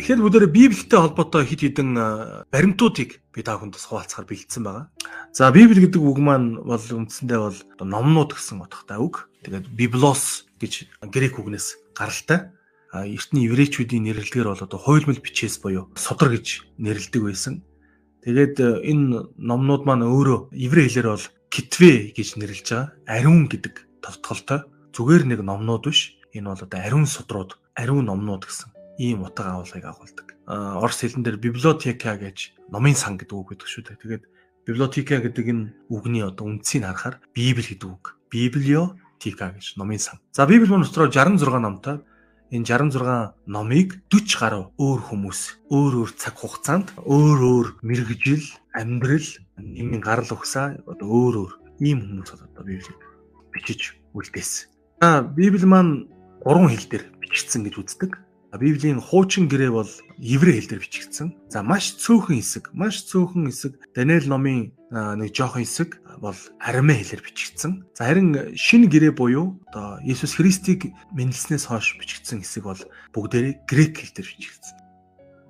Тэгэхээр бүгдээ Библиэтэй холбоотой хид хідэн баримтуудыг би та хүндээс хуваалцахаар бэлдсэн байгаа. За Библи гэдэг үг маань бол үндсэндээ бол номнууд гэсэн утгатай үг. Тэгээд библос гэж грек үгнээс гаралтай. Эртний еврейчүүдийн нэрлэлгээр бол одоо хуйлмал бичээс буюу судар гэж нэрлэдэг байсан. Тэгээд энэ номнууд маань өөрөө еврей хэлээр бол китве гэж нэрлэж байгаа. Ариун гэдэг товтголтой. Зүгээр нэг номнууд биш. Энэ бол одоо ариун судрууд, ариун номнууд гэсэн ийм утга агуулгыг агуулдаг. Орос хэлэн дээр библиотека гэж номын сан гэдэг үг гэдэг шүү дээ. Тэгээд библиотека гэдэг энэ үгний одоо үндсийг харахаар Библи гэдэг үг. Библиотека гэж номын сан. За Библи мөн дотроо 66 номтой. Энэ 66 номыг 40 гаруй өөр хүмүүс өөр өөр цаг хугацаанд өөр өөр мэрэгжил, амьдрал, нийгмийн гарал угсаа одоо өөр өөр ийм хүмүүс одоо Библийг бичиж үлдээсэн. За Библи маань гурван хэл дээр бичигдсэн гэж үздэг. Библийн хуучин гэрээ бол еврей хэлээр бичигдсэн. За маш цөөхөн хэсэг, маш цөөхөн хэсэг Даниэл номын нэг жоохон хэсэг бол арамей хэлээр бичигдсэн. За харин шинэ гэрээ буюу одоо Есүс Христийг мэндэлснээс хойш бичигдсэн хэсэг бол бүгдээрээ грек хэлээр бичигдсэн.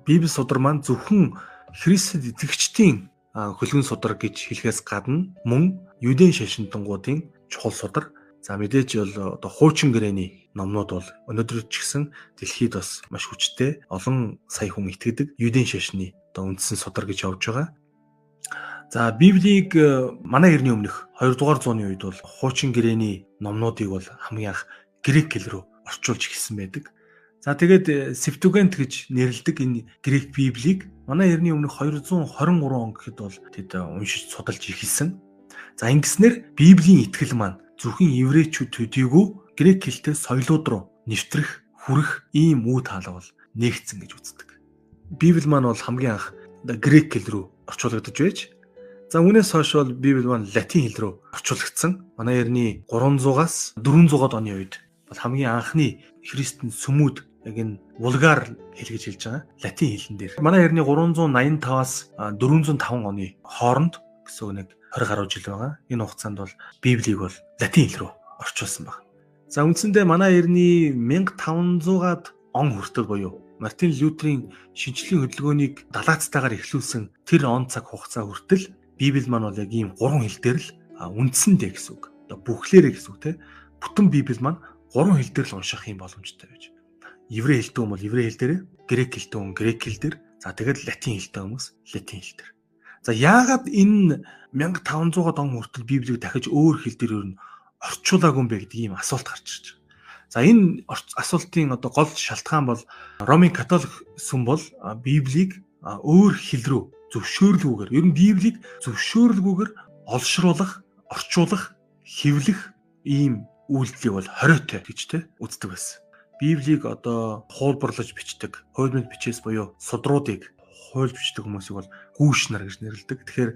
Библи судар маань зөвхөн Христэд итгэгчдийн хөлгөн судар гэж хэлэхээс гадна мөн юудын шашинтангуудын чухал судар За мэдээж бол одоо хуучин гэрээний номнууд бол өнөөдөр ч гэсэн дэлхийд бас маш хүчтэй олон сая хүн итгэдэг юудын шашны одоо үндсэн судар гэж явж байгаа. За Библийг э, манай эртний өмнөх 2 дугаар зууны үед бол хуучин гэрээний номнуудыг бол хамгийн анх грек хэл рүү орчуулж эхэлсэн байдаг. За тэгээд Septuagint гэж нэрлэдэг энэ грек Библийг манай эртний өмнөх 223 он гэхэд бол тэд э, уншиж судалж эхэлсэн. За ингэснээр Библийн итгэл маань зөвхөн еврейчүүд төдийгүй грек хэлтэй соёлууд руу нэвтрэх, хүрэх ийм үе таалга бол нээгдсэн гэж үздэг. Библи маань бол хамгийн анх грек хэл рүү орчуулагдаж байж За үүнээс хойш бол Библи маань латин хэл рүү орчуулагдсан. Манай эртний 300-аас 400-аад оны үед бол хамгийн анхны христэн сүмүүд яг энэ вулгар хэл гэж хэлж байгаа. Латин хэлэн дээр. Манай эртний 385-аас 405 оны хооронд гэсэн нэг 20 гаруй жил байгаа. Энэ хугацаанд бол Библийг бол латин хэл рүү орчуулсан баг. За үндсэндээ манай эртний 1500-аад он хүртэл буюу Мартин Лютерийн шинжлэлийн хөдөлгөөнийг далаацтайгаар эхлүүлсэн тэр он цаг хугацаа хүртэл Библи маань бол яг ийм гурван хэл дээр л үндсэндээ гэсэн үг. Одоо бүхлээрээ гэсэн үг те. Бүтэн Библи маань гурван хэл дээр л унших юм боломжтой байж. Еврей хэлтэй бол еврей хэл дээр, грек хэлтэй хүн грек хэл дээр, за тэгээд латин хэлтэй хүмүүс латин хэл дээр. За яагаад энэ 1500-аад он хүртэл Библийг дахиж өөр хэл дээр нь орчуулаагүй юм бэ гэдэг ийм асуулт гарч ирж байгаа. За энэ асуултын одоо гол шалтгаан бол Ромын католик сүм бол Библийг өөр хэл рүү зөвшөөрлгүйгээр ер нь Библийг зөвшөөрлгүйгээр олшруулах, орчуулах, хэвлэх ийм үйлдэлийг бол хориотой гэж тэ үздэг байсан. Библийг одоо хуулбарлаж бичдэг, хуйлмал бичээс буюу судруудыг хуульж бичдэг хүмүүсийг бол гүүш нар гэж нэрлэдэг. Тэгэхээр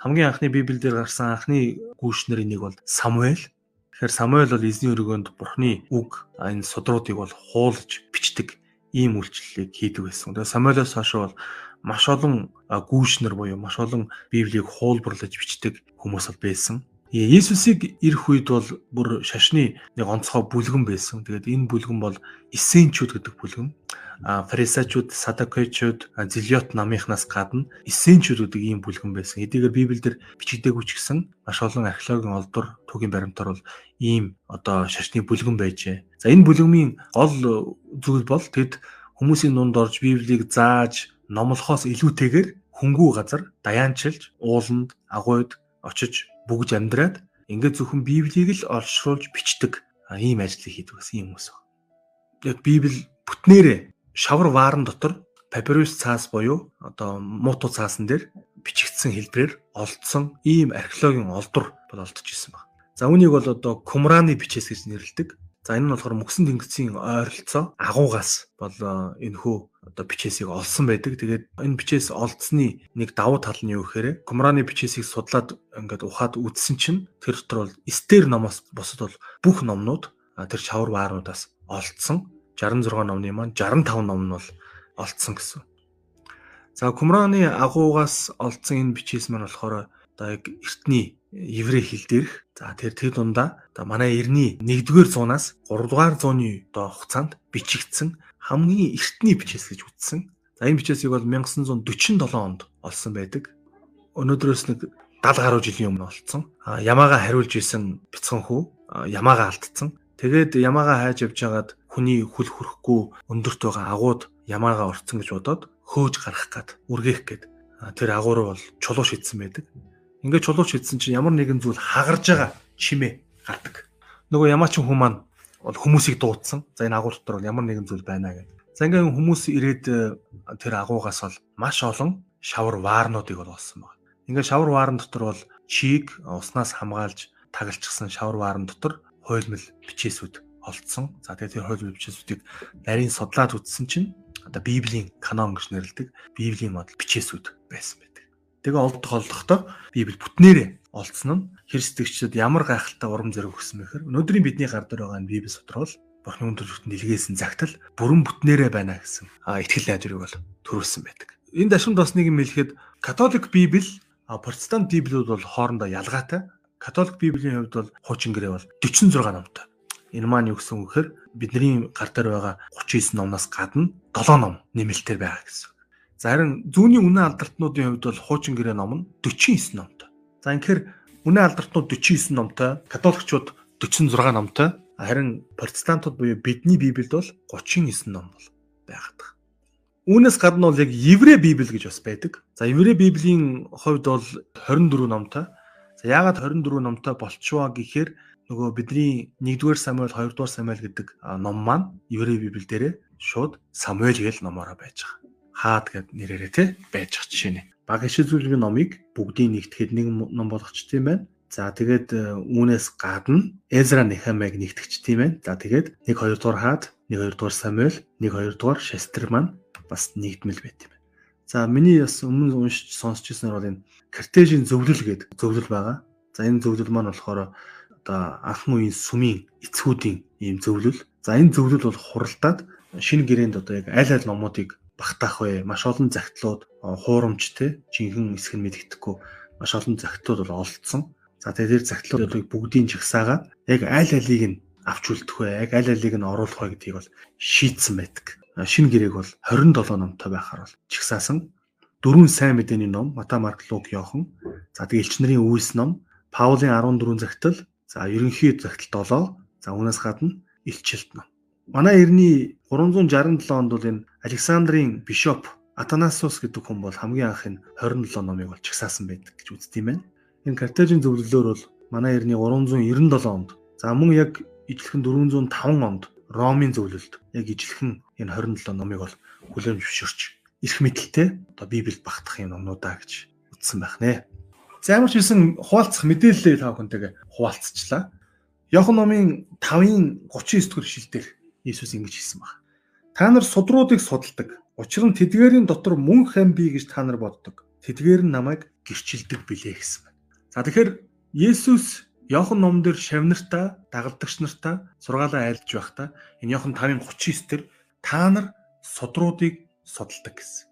хамгийн анхны Библиэлд гарсан анхны гүүш нарын нэг бол Самуэль. Тэгэхээр Самуэль бол эзний өргөнд Бурхны үг энэ судруудыг бол хуулж бичдэг ийм үйлчлэлийг хийдэг байсан. Тэгээ Самуэлээс хойш бол маш олон гүүш нар буюу маш олон Библийг хуулбарлаж бичдэг хүмүүс бол байсан. Есүсийг ирэх үед бол бүр шашны нэг онцгой бүлгэн байсан. Тэгээд энэ бүлгэн бол эссенчүүд гэдэг бүлгэн. А фарисеучуд, садукеучуд, зилиот намынхнаас гадна эссенчүүд гэдэг ийм бүлгэн байсан. Эдгээр Библиэлд бичигдээгүй ч гэсэн маш олон археологийн олдор, түүхийн баримтаар бол ийм одоо шашны бүлгэн байжээ. За энэ бүлгэмийн гол зүйл бол тэд хүмүүсийн дунд орж Библийг зааж, номлохоос илүүтэйгээр хөнгүү газар даянчилж, ууланд, агуйд очиж бүгж амьдраад ингээд зөвхөн Библийг л олшруулж бичдэг ийм ажлыг хийдэг гэсэн юм байна. Яг Библи бүтнээрээ шавар ваарн дотор папирус цаас буюу одоо мууту цаасан дээр бичигдсэн хэлбэрээр олдсон ийм археологийн олдор бол олдож ирсэн байна. За үүнийг бол одоо Кумраны бичээс гэж нэрлэдэг. За энэ нь болохоор мөксөн тэнгисийн ойролцоо агуугаас бол энэ хөө одоо бичээсийг олсон байдаг. Тэгээд энэ бичээс олдсны нэг давуу тал нь юу гэхээр Кумраны бичээсийг судлаад ингээд ухаад үзсэн чинь тэр дотор бол Эстер номоос босод бол бүх номнууд тэр чавар баарнуудаас олдсон. 66 номны маань 65 ном нь бол олдсон гэсэн. За Кумраны агуугаас олдсон энэ бичээс маань болохоор одоо яг эртний еврей хэл дээрх за тэр тэр дундаа одоо манай эртний 1-р зуунаас 3-р зууны одоо хугацаанд бичигдсэн хамгийн эртний бичээс гэж үзсэн За энэ бичээсийг бол 1947 онд олсон байдаг. Өнөөдрөөс нэг 70 гаруй жилийн өмнө олцсон. Ямаага хариулж исэн бяцхан хүү ямаага алдсан. Тэгээд ямаага хайж явж хагаад хүний хүл хөрөхгүй өндөрт байгаа агууд ямаага орцсон гэж бодоод хөөж гарах гад үргээх гээд тэр агуур бол чулуу шидсэн байдаг. Ингээд чулуу шидсэн чинь ямар нэгэн зүйл хагарж байгаа чимээ гардаг. Нөгөө ямаачин хүмүүс маань бол хүмүүсийг дуудсан. За энэ агуур дотор бол ямар нэгэн зүйл байна гэх. За ингээд хүмүүс ирээд тэр агуугаас бол маш олон шавар ваарнуудыг бол олсон байна. Ингээд шавар ваарн дотор бол чийг уснаас хамгаалж тагалчихсан шавар ваарн дотор хуйлмал бичээсүүд олдсон. За тэгээд тэр хуйлмал бичээсүүдийг нарийн судлаад үзсэн чинь одоо Библийн канон гэж нэрлэдэг Библийн модал бичээсүүд байсан байдаг. Тэгээ олдох олдохдоо Библи бүтнээрээ олдсон нь христэгчдэд ямар гайхалтай урам зориг өгсөн бэхээр өнөөдрийн бидний гар дээр байгаа Библи судрал Бурхны өндөр зүгт нэлгээсэн загтал бүрэн бүтнээрээ байна гэсэн итгэл найдварыг бол төрүүлсэн байдаг. Энэ дашин бас нэг юм хэлэхэд католик Библи протестант Библиуд бол хоорондоо ялгаатай католик библийн хувьд бол хуучин гэрээ бол 46 номтой. Энэ маань юу гэсэн үг гэхээр бидний гар дээр байгаа 39 номноос гадна 7 ном нэмэлтээр байгаа гэсэн. За харин зүүнний үнэн алдартнуудын хувьд бол хуучин гэрээ ном нь 49 номтой. За ингэхээр үнэн алдартнууд 49 номтой, католикчууд 46 номтой, харин протестантууд буюу бидний библиэд бол 39 ном бол байгаад. Үүнээс гадна бол яг еврей библи гэж бас байдаг. За еврей библийн хувьд бол 24 номтой. За яагаад 24 номтой болчихвоо гэхээр нөгөө бидний 1-р Самуэль 2-р Самуэль гэдэг ном маань Еврей Библи дээрээ шууд Самуэль гэж номороо байж байгаа. Хаад гэд нэрээрээ те байж байгаа жишээ нь. Баг ишүүлгийн номыг бүгдийг нэгтгэхэд нэг ном болгочт юм байна. За тэгээд э, үүнээс гадна Эзра Нехамиг нэгтгэж тийм байна. За тэгээд 1 2 дугаар хаад, 1 2 дугаар Самуэль, 1 2 дугаар Шестер маань бас нэгдмэл байт юм байна. За миний бас өмнө уншиж сонсч ирсэн бол энэ кортежийн зөвлөл гэдэг зөвлөл байгаа. За энэ зөвлөл маань болохоор одоо анхны үеийн сүмийн эцгүүдийн ийм зөвлөл. За энэ зөвлөл бол хуралдаад шинэ гэрээнд одоо яг аль аль номуудыг багтаах вэ? Маш олон загтлууд хуурамчтэй жинхэнэ эсэх нь мэддэхгүй маш олон загтлууд бол олдсон. За тэгээд тэр загтлуудыг бүгдийг жагсаагаад яг аль алийг нь авч үлдэх вэ? Яг аль алийг нь оруулах вэ гэдгийг бол шийдсэн байдаг. Шинэ гэрээг бол 27 номтой байхаар бол чагсаасан дөрвөн сайн мэдээний ном Мата Марк Лук Йохан за тэгээ элч нарын үйлс ном Паулийн 14 загтал за ерөнхий загтал 7 за үүнээс гадна илчилт ном манай эртний 367 онд бол энэ Александрийн бишоп Атанасус гэдэг хүн бол хамгийн анх энэ 27 номыг бол чагсаасан байдаг гэж үздэг юм байна. Энэ Картежийн зөвлөлөөр бол манай эртний 397 онд за мөн яг ижилхэн 405 онд Ромын зөвлөлд яг ижилхэн энэ 27 номыг бол хүлээн зөвшөөрч эрх мэдэлтэй одоо Библиэд багтах юм номнуудаа гэж үздсэн байх нэ. За ямар ч хэлсэн хуваалцах мэдээлэлээ та бүхэнтэйгээ хуваалцчихлаа. Йохан номын 5-ын 39 дэх шилдээр Иесус ингэж хэлсэн баг. Та нар судруудыг судалдаг. Учир нь тэдгээрийн дотор мөн хэн бий гэж та нар боддог. Тэдгээр нь намайг гэрчилдэг билээ гэсэн байна. За тэгэхээр Есүс Йохан ном дээр шавнартаа, дагалдагч нартаа сургаалаа айлдж байхдаа энэ Йохан 5-ын 39 дээр та нар судруудыг судалдаг гэсэн.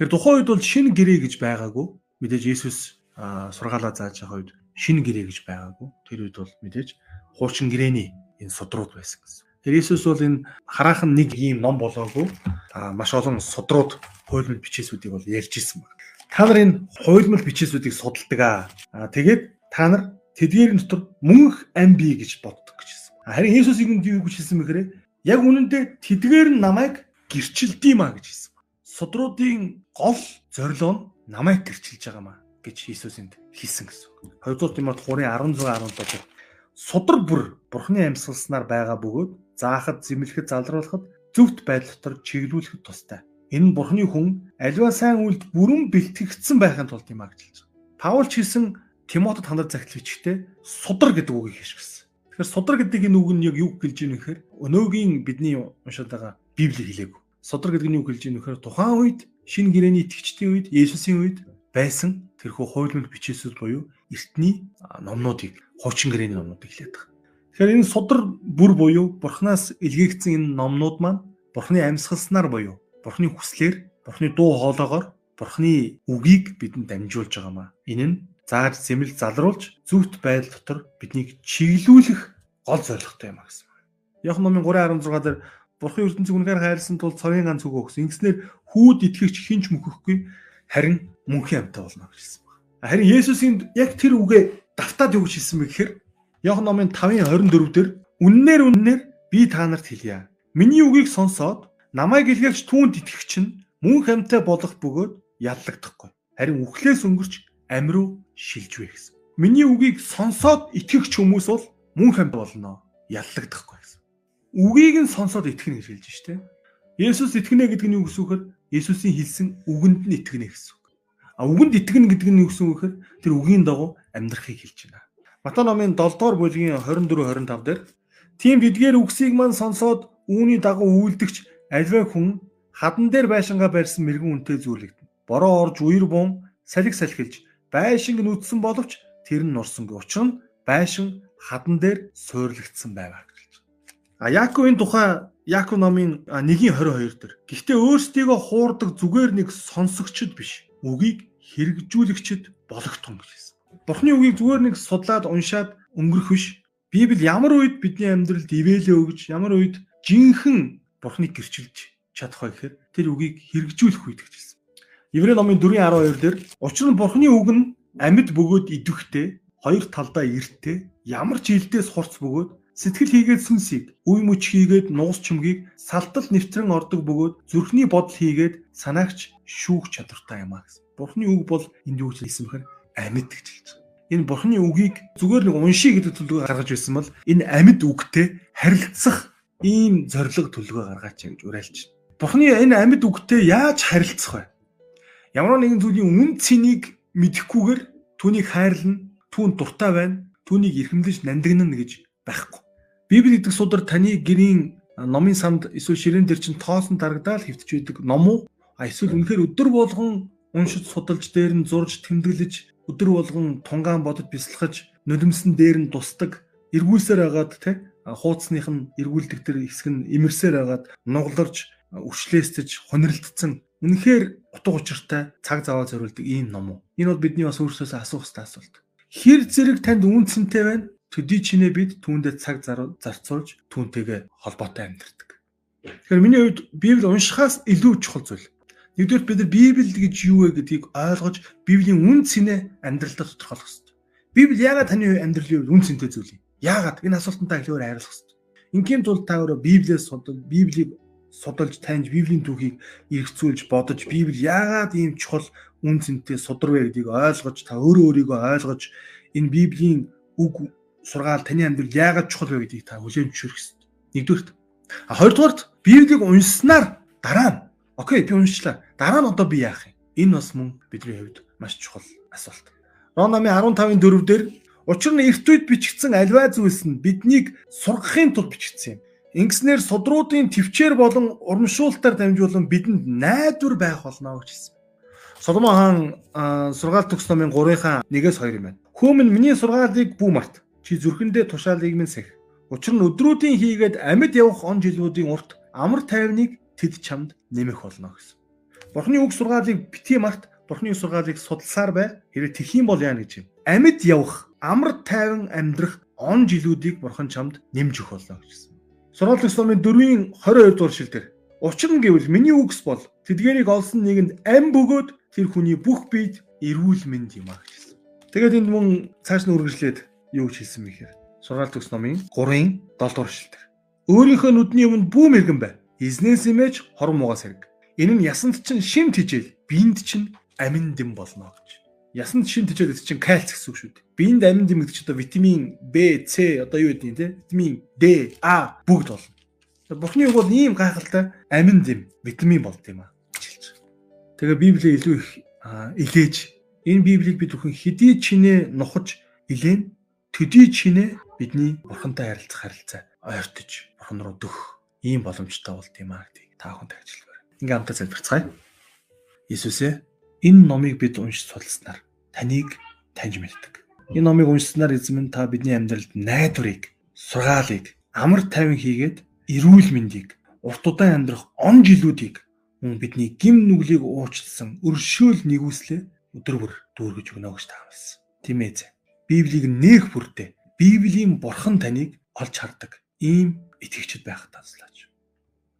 Тэр тухайн үед бол шинэ гэрээ гэж байгаагүй. Мэдээж Есүс сургаалаа зааж байгаа үед шинэ гэрээ гэж байгаагүй. Тэр үед бол мэдээж хуучин гэрээний энэ судрууд байсан гэсэн. Есүс бол энэ хараахан нэг ийм ном болоогүй. Маш олон судрууд хуйлмал бичээсүүдийг бол ярьж ирсэн байна. Та нар энэ хуйлмал бичээсүүдийг судалдаг аа. Тэгээд та нар тэдгээр дотор мөнх ам бий гэж боддог гэж хэлсэн. Харин Есүс юм юу гэж хэлсэн бэхээр яг үнэндээ тэдгээр нь намайг гэрчилдэм а гэж хэлсэн судруудын гол зорилго нь намайг гэрчилж байгаа маа гэж Иесус энд хэлсэн гэсэн. 2 дугаар Тимот 3:16 17 судар бүр бурхны амьсгалснаар байгаа бөгөөд заахад, зэмлэхэд, залруулахад зөвхт байдал дотор чиглүүлэхэд тустай. Энэ нь бурхны хүн аливаа сайн үйлд бүрэн бэлтгэгдсэн байхын тулд юм а гэж хэлж байгаа. Паул ч хэлсэн Тимотед хандар захил бичгтээ судар гэдэг үгийг хэлчихсэн. Тэгэхээр судар гэдэг энэ үг нь яг юу гэлж ийм нэхэр өнөөгийн бидний уншаад байгаа Библи хэлээг Содөр гэдэг нь юу хэлж ийм нөхөр тухайн үед шинэ гэрээний итгэгчдийн үед Есүсийн үед байсан тэрхүү хууль бичээсүүд буюу эртний номнуудыг хуучин гэрээний номнуудыг хэлээд байгаа. Тэгэхээр энэ судар бүр буюу Бурханаас илгээгдсэн энэ номнууд маань Бурханы амьсгалснаар буюу Бурханы хүслээр Бурханы дуу хоолоогоор Бурханы үгийг бидэнд дамжуулж байгаамаа. Энэ нь зааж зэмэл залруулж зүвт байдал дотор биднийг чиглүүлэх гол зорилготой юм а гэсэн. Яг номын 3:16 дээр Бурхан ертөнцийг үнэхээр хайрлсан тул цорын ганц үгөө өгсөн. Ингэснээр хүүд итгэгч хинч мөхөхгүй харин мөнхийн амьтаа болно байна. Харин Есүсийн яг тэр үгээ давтаад юу гэж хэлсэн бэ гэхээр Иохан номын 5:24 дээр үннээр үннээр би та нарт хэлье. Миний үгийг сонсоод намайг илгээгч түүнд итгэгч нь мөн хамтаа болох бөгөөд яллагдахгүй. Харин үхлээс өнгөрч амь руу шилжвэ гэсэн. Миний үгийг сонсоод итгэгч хүмүүс бол мөн хамт болно. Яллагдахгүй гэсэн. Үгийг нь сонсоод итгэнэ гэж хэлж штэ. Есүс итгэнэ гэдэг нь юу гэсэн вэ? Есүсийн хэлсэн үгэнд нь итгэнэ гэсэн үг. А үгэнд итгэнэ гэдэг нь юу гэсэн вэ? Тэр үгийн дагуу амьдрахыг хэлж байна. Матай номын 7 дугаар бүлгийн 24 25 дээр тийм бидгээр үгсийг маань сонсоод үүний дагуу үйлдэгч альваа хүн хадан дээр байшингаа барьсан мэрэгэн үнтэй зүйлэгдэн. Бороо орж үер бум салхи салхилж байшинг нүдсэн боловч тэр нь нурсангүй. Учир нь байшин хадан дээр суйрлагдсан байваа гэж. А Яаковын тухай Яаков номын 1:22 дээр гэхдээ өөрсдийгөө хуурдаг зүгээр нэг сонсогчд биш. Үгийг хэрэгжүүлэгчд болгохтун гэж хэлсэн. Бурхны үгийг зүгээр нэг судлаад уншаад өнгөрөх биш. Библи ямар үед бидний амьдралд ивэлээ өгж, ямар үед жинхэнэ Бурхныг гэрчилж чадах вэ гэхээр тэр үгийг хэрэгжүүлэх үед гэж хэлсэн. Еврей номын 4:12 дээр учир нь Бурхны үг нь амьд бөгөөд идэвхтэй, хоёр талдаа эрттэй, ямар ч хилдээс хурц бөгөөд сэтгэл хийгээд сүнсийг, үе мөч хийгээд нуус чүмгийг салтал нэвтрэн ордог бөгөөд зүрхний бодол хийгээд санаагч шүүх чадвартай юм а гэсэн. Бурхны үг бол энд юу гэж хэлсэн бэхээр амьд гэж хэлж байгаа. Энэ бурхны үгийг зүгээр нэг уншия гэдэг төлөвөөр гаргаж ирсэн бол энэ амьд үгтэй харилцах ийм зориг төлөвөө гаргаач гэж уриалж байна. Бурхны энэ амьд үгтэй яаж харилцах вэ? Ямар нэгэн зүйлийн үн цэнийг мэдэхгүйгээр түүнийг хайрлна, түүнд дуртай байна, түүнийг эрхэмлэж нандинна гэж байхгүй. Библи гэдэг судар таны гэрийн номын санд эсвэл ширээн дээр чинь тоосон дарагдаал хэвтэж байдаг ном уу? А эсвэл үнэхээр өдөр болгон уншиж судалж дээр нь зурж тэмдэглэж өдөр болгон тунгаан бодож бясалгаж нулимсэн дээр нь тусдаг эргүүлсээр хагаад те хуудасных нь эргүүлдэг тэр хэсэг нь имэрсээр хагаад нугларж өвчлөөстөж хониролдсон үнэхээр утга учиртай цаг заваа зориулдаг ийм ном уу. Энэ бол бидний бас өөрсдөөсөө асуух хэрэгтэй асуулт. Хэр зэрэг танд үнцэнтэй байна? Төдий чинээ бид түүндээ цаг зарцуулж түүнтэйгээ холбоотой амьдардаг тэгэхээр миний хувьд библи уншихаас илүү чухал зүйл Нэгдүгээр бид нар Библи гэж юу вэ гэдгийг ойлгож Библийн үн цэнэ амьдралдаа тодорхойлох хэрэгтэй. Библи яагаад таны амьдралын үн цэнтэй зүйл юм? Яагаад энэ асуултантай хэлээр хариулах хэрэгтэй. Ингийн тулд та өөрөө Библиэс судал, Библийг судалж таньж Библийн түүхийг эргцүүлж бодож Библи яагаад ийм чухал үн цэнтэй судар вэ гэдгийг ойлгож та өөрөө өөрийгөө ойлгож энэ Библийн үг сургаал таны амьдрал яагаад чухал вэ гэдгийг та хүлээн зөвшөөрөх хэрэгтэй. Нэгдүгürt. А хоёрдугаарт Библийг уншсанаар дараа нь Окей, би уншлаа. Дараа нь одоо би яах юм? Энэ бас мөн бидний хувьд маш чухал асуулт. Ром намын 15-ын 4 дээр учир нь эрт үед бичигдсэн альва зүйлс нь биднийг сургахын тулд бичигдсэн юм. Ингэснээр судруудын төвчээр болон урамшуултаар дамжуулан бидэнд найдвар байх болно гэж хэлсэн. Соломон хаан сургаал төгс номын 3-ын 1-ээс 2 юм байна. Хүмүн миний сургаалыг бүү март. Чи зүрхэндээ тушаалыг минь сэх. Учир нь өдрүүдийн хийгээд амьд явах он жилүүдийн урт амар тайвныг тэд чамд нэмэх болно гэсэн. Бурхны үг сургаалыг битгий март Бурхны сургаалыг судалсаар бай. Хэрэг тэх юм бол яана гэж юм. Амьд явах, амар тайван амьдрах он жилүүдийг Бурхан чамд нэмж өгөх болно гэсэн. Сургаал төгс номын 4-ийн 22 дугаар шилдэр Учир нь гэвэл миний үгс бол тэдгэрийг олсон нэгэнд ам бөгөөд тэр хүний бүх биед эрүүл мэнд юм а гэсэн. Тэгээд энд мөн цааш нь үргэлжлээд юу гэж хэлсэн бэхээр сургаал төгс номын 3-ын 7 дугаар шилдэр. Өөрийнхөө нүдний өмнө бүү мэрэгэн бай. Эзнээс имэж хор муугаас хэрэг. Энэ нь ясанд чинь шим тижэл, биенд чинь амин дэм болно гэж. Ясанд шим тижэл гэдэг чинь кальц гэсэн үг шүү дээ. Биенд амин дэм гэдэг чинь одоо витамин B, C одоо юу гэдэг те? Витамин D, А бүгд болно. Бурхны үг бол ийм гайхалтай амин дэм, витамин болд юм а гэж хэлж байгаа. Тэгээ Библи илүү их илээж энэ Библийг бид бүхэн хэдий чинээ нухаж илээн төдий чинээ бидний бурхантай харилцах харилцаа ойртож бурхан руу дөх ийм боломжтой аа гэдгийг та бүхэнд ажиглавар. Ингээм хамтаа залбирцгаая. Иесусээ энэ номыг бид уншиж судалснаар таныг таньж мэддэг. Энэ номыг уншсанаар эзэм нь та бидний амьдралд найдварыг, сургаалыг амар тайван хийгээд эрүүл мэндийг, урт удаан амьдрах он жилүүдийг мөн бидний гим нүглийг уучлсан өршөөл нэгүслээ өдөр бүр дүүргэж өгнө гэж таамаасан. Тийм ээ. Библийг нээх бүртээ Библийн бурхан таныг олж хардаг. Ийм итгэгчд байх таслаач.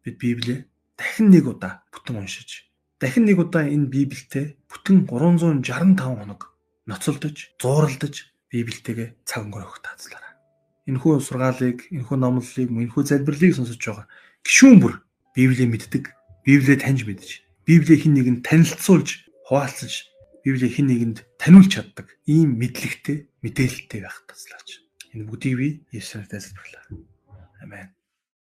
бид Библийг дахин нэг удаа бүтэн уншиж дахин нэг удаа энэ Библиэд бүтэн 365 хоног ноцолдож, зууралдаж Библиэтэйгээ цаг өнгөрөх таацлаарай. Энэхүү сургаалыг, энэхүү номлолыг, энэхүү залбирлыг сонсож байгаа гişүүн бүр Библийг мэддэг, Библийг таньж мэдж, Библийг хин нэгэнд танилцуулж, хуваалцаж, Библийг хин нэгэнд таниулж чаддаг ийм мэдлэгтэй, мэдээлэлтэй байх таслаач. Энэ бүгдийг би Есүсээр тайлбарлаа. Amen.